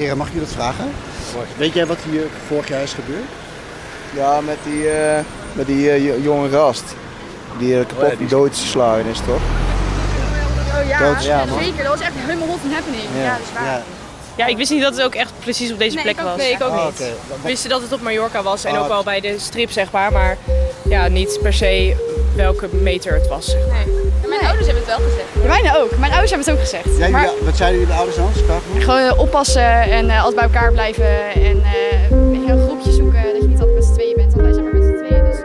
Heren, mag ik je dat vragen? Weet jij wat hier vorig jaar is gebeurd? Ja, met die, eh, met die eh, jonge gast. Die uh, kapot die doodgeslagen is, toch? Oh ja, Dat- ja, zeker. Dat was echt helemaal hot and happening. Ja, dat is waar. Ja. Ja, ik wist niet dat het ook echt precies op deze Nee, plek ik ook was. niet. Nee, ik ook Ah, niet. We wisten dat het op Mallorca was en Ah, ook wel bij de strip, zeg maar. Maar ja, niet per se welke meter het was. Zeg maar. Nee. Mijn ouders hebben het wel gezegd. Mijne ook. Mijn ouders hebben het ook gezegd. Ja, maar wat zeiden jullie ouders dan? Gewoon eh, oppassen en eh, altijd bij elkaar blijven. En eh, een groepje zoeken. Dat je niet altijd met z'n tweeën bent. Want wij zijn maar met z'n tweeën. Dus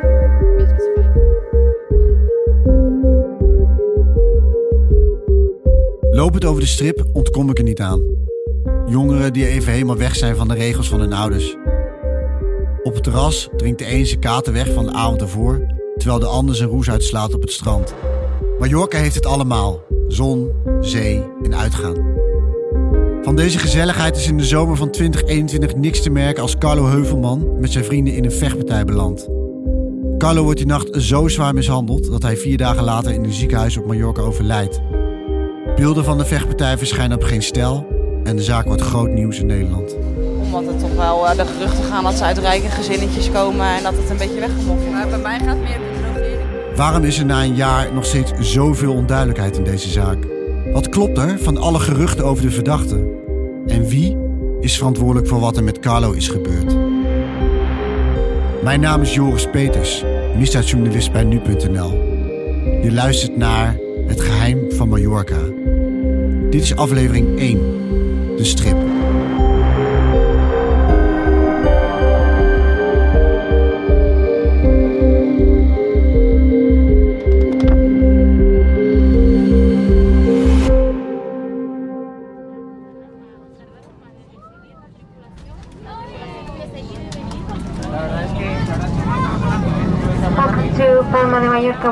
met met z'n vijf. Lopend over de strip ontkom ik er niet aan. Jongeren die even helemaal weg zijn van de regels van hun ouders. Op het terras drinkt de een zijn kater weg van de avond ervoor, terwijl de ander zijn roes uitslaat op het strand. Mallorca heeft het allemaal: zon, zee en uitgaan. Van deze gezelligheid is in de zomer van 2021 niks te merken als Carlo Heuvelman met zijn vrienden in een vechtpartij belandt. Carlo wordt die nacht zo zwaar mishandeld dat hij vier dagen later in een ziekenhuis op Mallorca overlijdt. Beelden van de vechtpartij verschijnen op geen stijl en de zaak wordt groot nieuws in Nederland. Omdat er toch wel eh, de geruchten gaan dat ze uit rijke gezinnetjes komen en dat het een beetje weggemoffeld wordt. bij mij gaat het meer. Waarom is er na een jaar nog steeds zoveel onduidelijkheid in deze zaak? Wat klopt er van alle geruchten over de verdachte? En wie is verantwoordelijk voor wat er met Carlo is gebeurd? Mijn naam is Joris Peters, misdaadjournalist bij nu.nl. Je luistert naar Het Geheim van Mallorca. Dit is aflevering 1, de strip.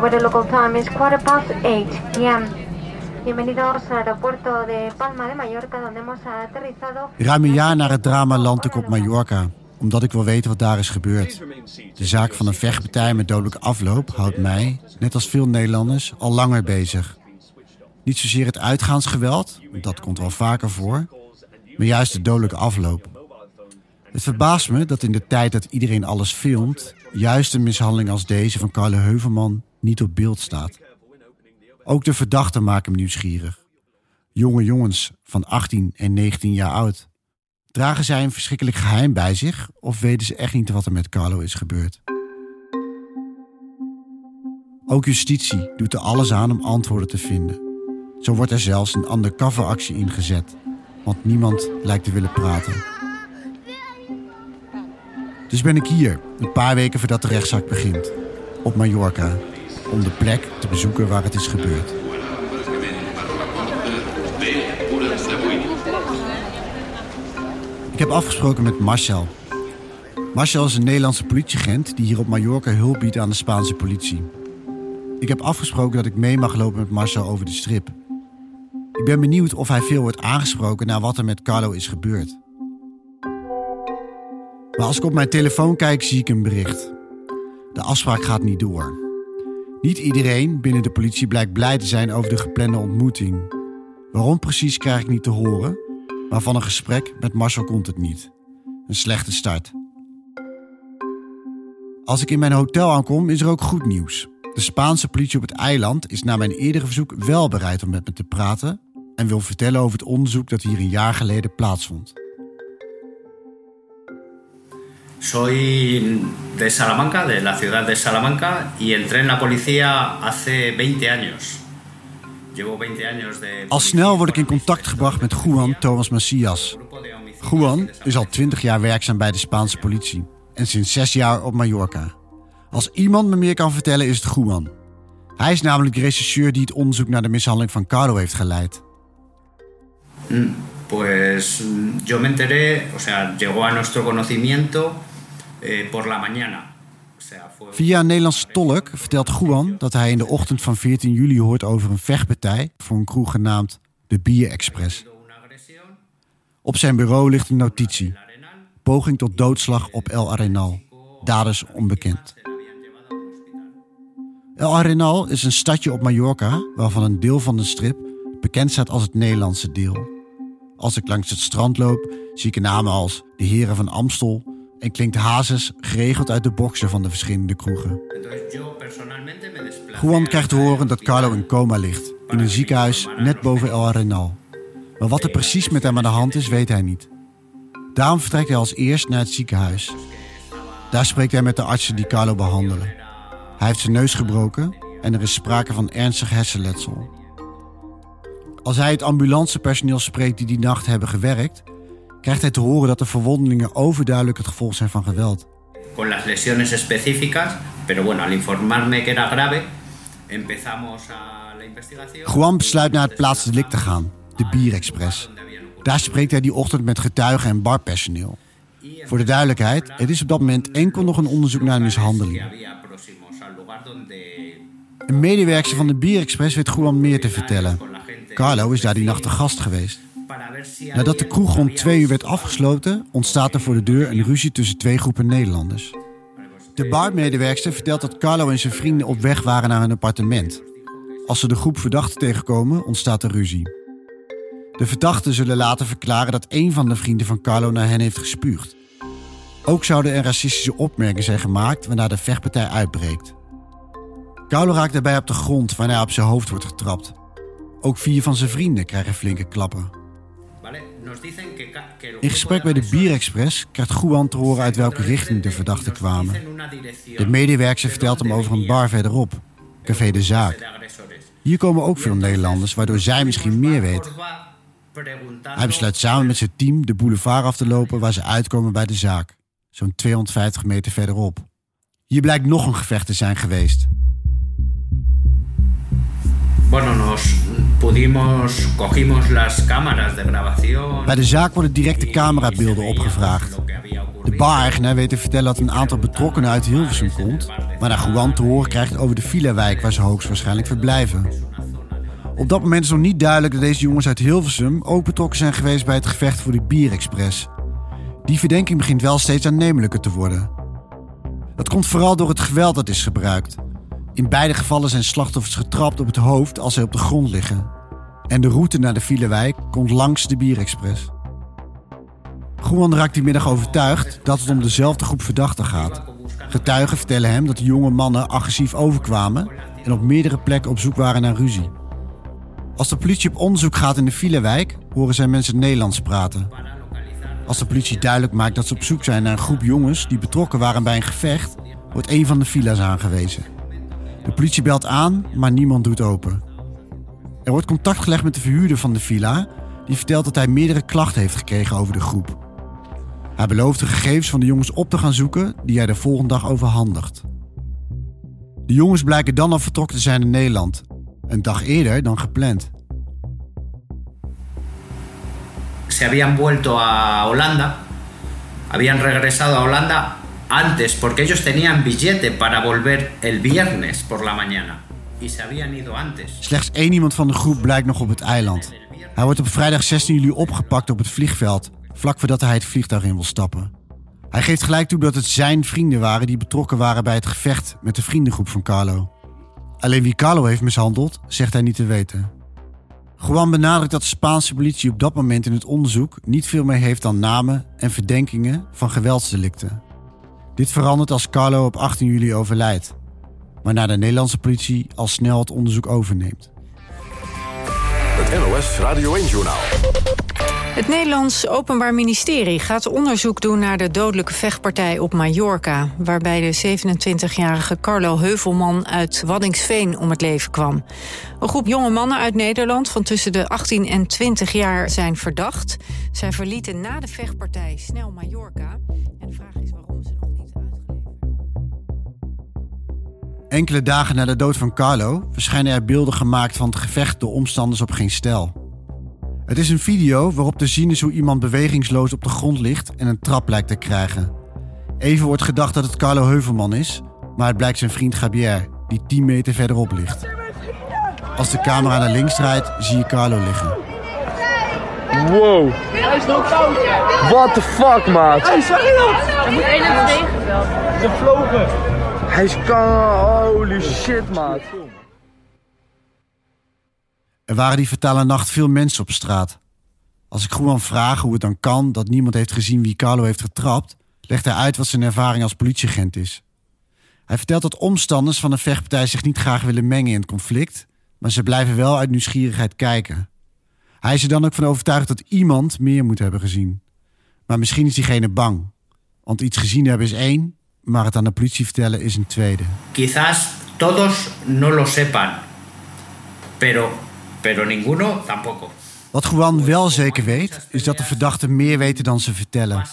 Where the local time is quarter past 8 p.m. De Palma de Mallorca. Ruim een jaar na het drama land ik op Mallorca, omdat ik wil weten wat daar is gebeurd. De zaak van een vechtpartij met dodelijke afloop houdt mij, net als veel Nederlanders, al langer bezig. Niet zozeer het uitgaansgeweld, dat komt wel vaker voor, maar juist de dodelijke afloop. Het verbaast me dat in de tijd dat iedereen alles filmt, juist een mishandeling als deze van Carle Heuvelman niet op beeld staat. Ook de verdachten maken me nieuwsgierig. Jonge jongens van 18 en 19 jaar oud. Dragen zij een verschrikkelijk geheim bij zich of weten ze echt niet wat er met Carlo is gebeurd? Ook justitie doet er alles aan om antwoorden te vinden. Zo wordt er zelfs een undercover actie ingezet, want niemand lijkt te willen praten. Dus ben ik hier, een paar weken voordat de rechtszaak begint, op Mallorca, om de plek te bezoeken waar het is gebeurd. Ik heb afgesproken met Marcel. Marcel is een Nederlandse politieagent die hier op Mallorca hulp biedt aan de Spaanse politie. Ik heb afgesproken dat ik mee mag lopen met Marcel over de strip. Ik ben benieuwd of hij veel wordt aangesproken naar wat er met Carlo is gebeurd. Maar als ik op mijn telefoon kijk, zie ik een bericht. De afspraak gaat niet door. Niet iedereen binnen de politie blijkt blij te zijn over de geplande ontmoeting. Waarom precies krijg ik niet te horen, maar van een gesprek met Marcel komt het niet. Een slechte start. Als ik in mijn hotel aankom, is er ook goed nieuws. De Spaanse politie op het eiland is na mijn eerdere verzoek wel bereid om met me te praten en wil vertellen over het onderzoek dat hier een jaar geleden plaatsvond. Soy de Salamanca, de la ciudad de Salamanca, y entré en la policía hace 20 años. Llevo 20 años de. Al snel word ik in contact gebracht met Juan Thomas Macias. Juan is al 20 jaar werkzaam bij de Spaanse politie en sinds 6 jaar op Mallorca. Als iemand me meer kan vertellen is het Juan. Hij is namelijk de rechercheur die het onderzoek naar de mishandeling van Carlo heeft geleid. Mm, Pues mm, yo me enteré, o sea, llegó a nuestro conocimiento Via een Nederlandse tolk vertelt Juan dat hij in de ochtend van 14 juli hoort over een vechtpartij voor een kroeg genaamd de Bier Express. Op zijn bureau ligt een notitie. Poging tot doodslag op El Arenal. Daders onbekend. El Arenal is een stadje op Mallorca waarvan een deel van de strip bekend staat als het Nederlandse deel. als ik langs het strand loop, zie ik namen als de Heren van Amstel en klinkt Hazes geregeld uit de boksen van de verschillende kroegen. Juan krijgt te horen dat Carlo in coma ligt, in een ziekenhuis net boven El Arenal. Maar wat er precies met hem aan de hand is, weet hij niet. Daarom vertrekt hij als eerst naar het ziekenhuis. Daar spreekt hij met de artsen die Carlo behandelen. Hij heeft zijn neus gebroken en er is sprake van ernstig hersenletsel. Als hij het ambulancepersoneel spreekt die die nacht hebben gewerkt, krijgt hij te horen dat de verwondingen overduidelijk het gevolg zijn van geweld. Con las lesiones específicas, pero bueno, al informarme que era grave, empezamos a la investigación. Juan besluit naar het plaatsdelict te gaan, de Bierexpress. Daar spreekt hij die ochtend met getuigen en barpersoneel. Voor de duidelijkheid, het is op dat moment enkel nog een onderzoek naar mishandeling. Een medewerker van de Bierexpress weet Juan meer te vertellen. Carlo is daar die nacht te gast geweest. Nadat de kroeg rond twee uur werd afgesloten, ontstaat er voor de deur een ruzie tussen twee groepen Nederlanders. De barmedewerkster vertelt dat Carlo en zijn vrienden op weg waren naar hun appartement. Als ze de groep verdachten tegenkomen, ontstaat er ruzie. De verdachten zullen later verklaren dat een van de vrienden van Carlo naar hen heeft gespuugd. Ook zouden er racistische opmerkingen zijn gemaakt waarna de vechtpartij uitbreekt. Carlo raakt daarbij op de grond waarna hij op zijn hoofd wordt getrapt. Ook vier van zijn vrienden krijgen flinke klappen. In gesprek bij de Bierexpress krijgt Juan te horen uit welke richting de verdachten kwamen. De medewerkster vertelt hem over een bar verderop, Café de Zaak. Hier komen ook veel Nederlanders, waardoor zij misschien meer weten. Hij besluit samen met zijn team de boulevard af te lopen waar ze uitkomen bij de zaak, zo'n 250 meter verderop. Hier blijkt nog een gevecht te zijn geweest. Pudimos, cogimos las cámaras de grabación. Bij de zaak worden directe camerabeelden opgevraagd. De bar-eigenaar weet te vertellen dat een aantal betrokkenen uit Hilversum komt, waarna Juan te horen krijgt over de villa-wijk waar ze hoogstwaarschijnlijk verblijven. Op dat moment is nog niet duidelijk dat deze jongens uit Hilversum ook betrokken zijn geweest bij het gevecht voor de Bierexpress. Die verdenking begint wel steeds aannemelijker te worden. Dat komt vooral door het geweld dat is gebruikt. In beide gevallen zijn slachtoffers getrapt op het hoofd als zij op de grond liggen. En de route naar de Villewijk komt langs de Bierexpress. Juan raakt die middag overtuigd dat het om dezelfde groep verdachten gaat. Getuigen vertellen hem dat de jonge mannen agressief overkwamen en op meerdere plekken op zoek waren naar ruzie. Als de politie op onderzoek gaat in de Villewijk, horen zij mensen Nederlands praten. Als de politie duidelijk maakt dat ze op zoek zijn naar een groep jongens die betrokken waren bij een gevecht, wordt een van de villa's aangewezen. De politie belt aan, maar niemand doet open. Er wordt contact gelegd met de verhuurder van de villa, die vertelt dat hij meerdere klachten heeft gekregen over de groep. Hij belooft de gegevens van de jongens op te gaan zoeken, die hij de volgende dag overhandigt. De jongens blijken dan al vertrokken te zijn in Nederland, een dag eerder dan gepland. Se habían vuelto a Holanda, habían regresado a Holanda antes, porque ellos tenían billete para volver el viernes por la mañana. Slechts één iemand van de groep blijkt nog op het eiland. Hij wordt op vrijdag 16 juli opgepakt op het vliegveld, vlak voordat hij het vliegtuig in wil stappen. Hij geeft gelijk toe dat het zijn vrienden waren die betrokken waren bij het gevecht met de vriendengroep van Carlo. Alleen wie Carlo heeft mishandeld, zegt hij niet te weten. Juan benadrukt dat de Spaanse politie op dat moment in het onderzoek niet veel meer heeft dan namen en verdenkingen van geweldsdelicten. Dit verandert als Carlo op 18 juli overlijdt, waarna de Nederlandse politie al snel het onderzoek overneemt. Het NOS Radio 1-journaal. Het Nederlands Openbaar Ministerie gaat onderzoek doen naar de dodelijke vechtpartij op Mallorca, waarbij de 27-jarige Carlo Heuvelman uit Waddingsveen om het leven kwam. Een groep jonge mannen uit Nederland van tussen de 18 en 20 jaar zijn verdacht. Zij verlieten na de vechtpartij snel Mallorca. Enkele dagen na de dood van Carlo verschijnen er beelden gemaakt van het gevecht door omstanders op geen stijl. Het is een video waarop te zien is hoe iemand bewegingsloos op de grond ligt en een trap lijkt te krijgen. Even wordt gedacht dat het Carlo Heuvelman is, maar het blijkt zijn vriend Gabier, die 10 meter verderop ligt. Als de camera naar links draait, zie je Carlo liggen. Wow. What the fuck, maat? Er moet 1 gebeld. Hij is. Holy shit, maat. Er waren die fatale nacht veel mensen op straat. Als ik Juan vraag hoe het dan kan dat niemand heeft gezien wie Carlo heeft getrapt, legt hij uit wat zijn ervaring als politieagent is. Hij vertelt dat omstanders van een vechtpartij zich niet graag willen mengen in het conflict, maar ze blijven wel uit nieuwsgierigheid kijken. Hij is er dan ook van overtuigd dat iemand meer moet hebben gezien. Maar misschien is diegene bang. Want iets gezien hebben is één, maar het aan de politie vertellen is een tweede. Quizás todos no lo sepan, pero, pero ninguno tampoco. Wat Juan wel zeker weet, is dat de verdachten meer weten dan ze vertellen.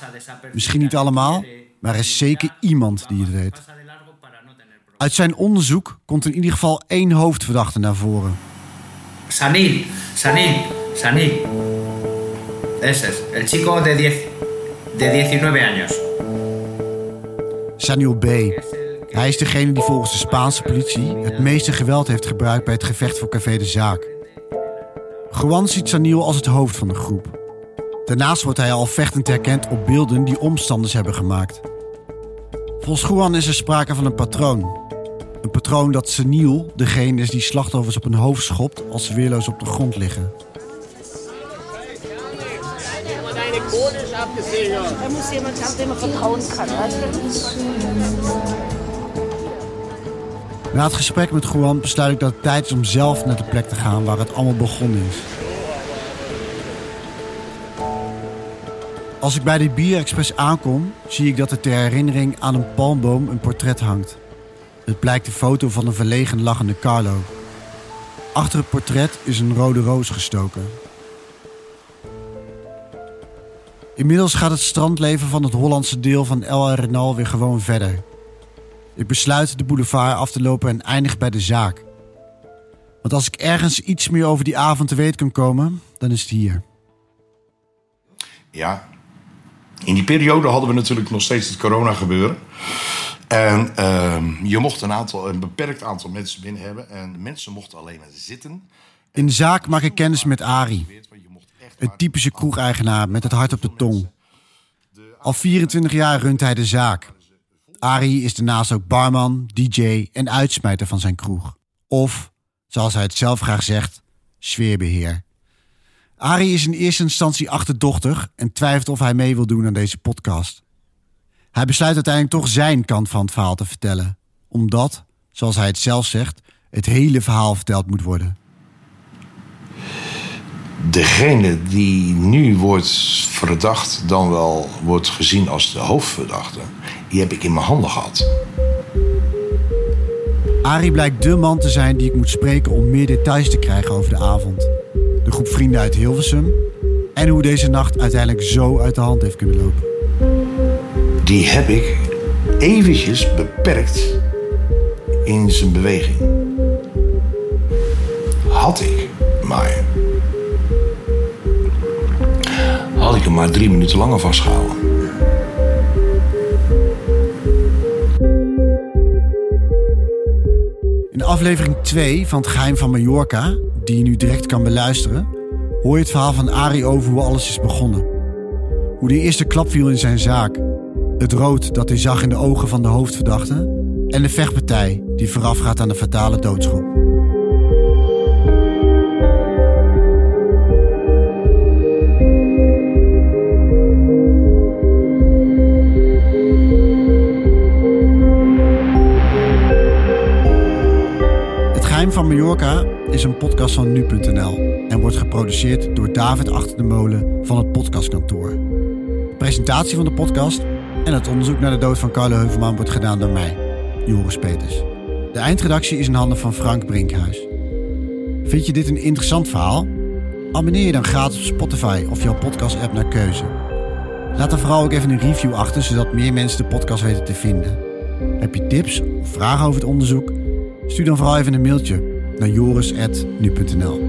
Misschien niet allemaal, maar er is zeker iemand die het weet. Uit zijn onderzoek komt in ieder geval één hoofdverdachte naar voren. Sanil, Sanil, Sanil. Ese es, el chico de, 10, de 19 años. Sanil B. Hij is degene die volgens de Spaanse politie het meeste geweld heeft gebruikt bij het gevecht voor Café de Zaak. Juan ziet Sanil als het hoofd van de groep. Daarnaast wordt hij al vechtend herkend op beelden die omstanders hebben gemaakt. Volgens Juan is er sprake van een patroon. Een patroon dat Sanil degene is die slachtoffers op hun hoofd schopt als ze weerloos op de grond liggen. Er muss jemand haben, dem man vertrauen kann. Na het gesprek met Juan besluit ik dat het tijd is om zelf naar de plek te gaan waar het allemaal begonnen is. Als ik bij de Bier Express aankom, zie ik dat er ter herinnering aan een palmboom een portret hangt. Het blijkt de foto van een verlegen lachende Carlo. Achter het portret is een rode roos gestoken. Inmiddels gaat het strandleven van het Hollandse deel van El Arenal weer gewoon verder. Ik besluit de boulevard af te lopen en eindig bij de zaak. Want als ik ergens iets meer over die avond te weten kan komen, dan is het hier. Ja, in die periode hadden we natuurlijk nog steeds het corona gebeuren. En ehm, je mocht een, aantal, een beperkt aantal mensen binnen hebben. En de mensen mochten alleen maar zitten. In de zaak maak ik kennis met Ari. Een typische kroegeigenaar met het hart op de tong. Al 24 jaar runt hij de zaak. Ari is daarnaast ook barman, DJ en uitsmijter van zijn kroeg. Of, zoals hij het zelf graag zegt, sfeerbeheer. Ari is in eerste instantie achterdochtig en twijfelt of hij mee wil doen aan deze podcast. Hij besluit uiteindelijk toch zijn kant van het verhaal te vertellen, omdat, zoals hij het zelf zegt, het hele verhaal verteld moet worden. Degene die nu wordt verdacht, dan wel wordt gezien als de hoofdverdachte, die heb ik in mijn handen gehad. Ari blijkt de man te zijn die ik moet spreken om meer details te krijgen over de avond. De groep vrienden uit Hilversum en hoe deze nacht uiteindelijk zo uit de hand heeft kunnen lopen. Die heb ik eventjes beperkt in zijn beweging. Had ik maar. Maar drie minuten langer vastgehouden. In aflevering 2 van Het Geheim van Mallorca, die je nu direct kan beluisteren, hoor je het verhaal van Ari over hoe alles is begonnen. Hoe de eerste klap viel in zijn zaak. Het rood dat hij zag in de ogen van de hoofdverdachte. En de vechtpartij die voorafgaat aan de fatale doodschop. Van Mallorca is een podcast van nu.nl en wordt geproduceerd door David Achter de Molen van het podcastkantoor. Presentatie van de podcast en het onderzoek naar de dood van Carlo Heuvelman wordt gedaan door mij, Joris Peters. De eindredactie is in handen van Frank Brinkhuis. Vind je dit een interessant verhaal? Abonneer je dan gratis op Spotify of jouw podcast-app naar keuze. Laat dan vooral ook even een review achter, zodat meer mensen de podcast weten te vinden. Heb je tips of vragen over het onderzoek? Stuur dan vooral even een mailtje naar joris.nu.nl.